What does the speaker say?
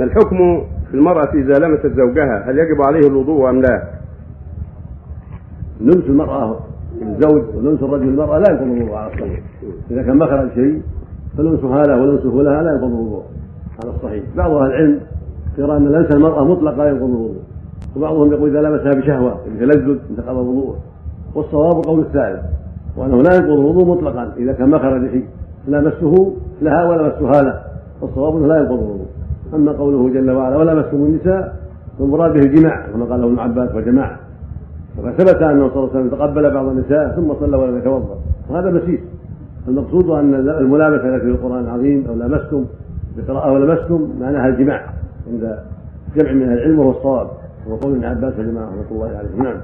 ما الحكم في المرأة إذا لمست زوجها؟ هل يجب عليه الوضوء أم لا؟ لمس المرأة الزوج ولمس الرجل المرأة لا ينقض الوضوء على الصحيح. إذا كان مخرج شيء فلمسها له ولمسه لها لا ينقض الوضوء على الصحيح. بعض أهل العلم يرى أن لمس المرأة مطلق لا ينقض الوضوء. وبعضهم يقول إذا لمسها بشهوة بتلذذ انتقض الوضوء. والصواب القول الثالث وأنه لا ينقض الوضوء مطلقا. إذا كان مخرج شيء لمسه لها ولمسها له والصواب أنه لا ينقض الوضوء. أما قوله جل وعلا ولمستم النساء فالمراد به الجماع كما قاله ابن عباس وجماعة فقد ثبت انه صلى الله عليه وسلم تقبل بعض النساء ثم صلى ولم يتوضأ. وهذا مسيس المقصود أن الملامسه التي في القرآن العظيم أو لمستم بقراءة ولمستم معناها الجماع عند جمع من العلم وهو الصواب. وهو قول ابن عباس وجماعه رحمه الله عليه. نعم.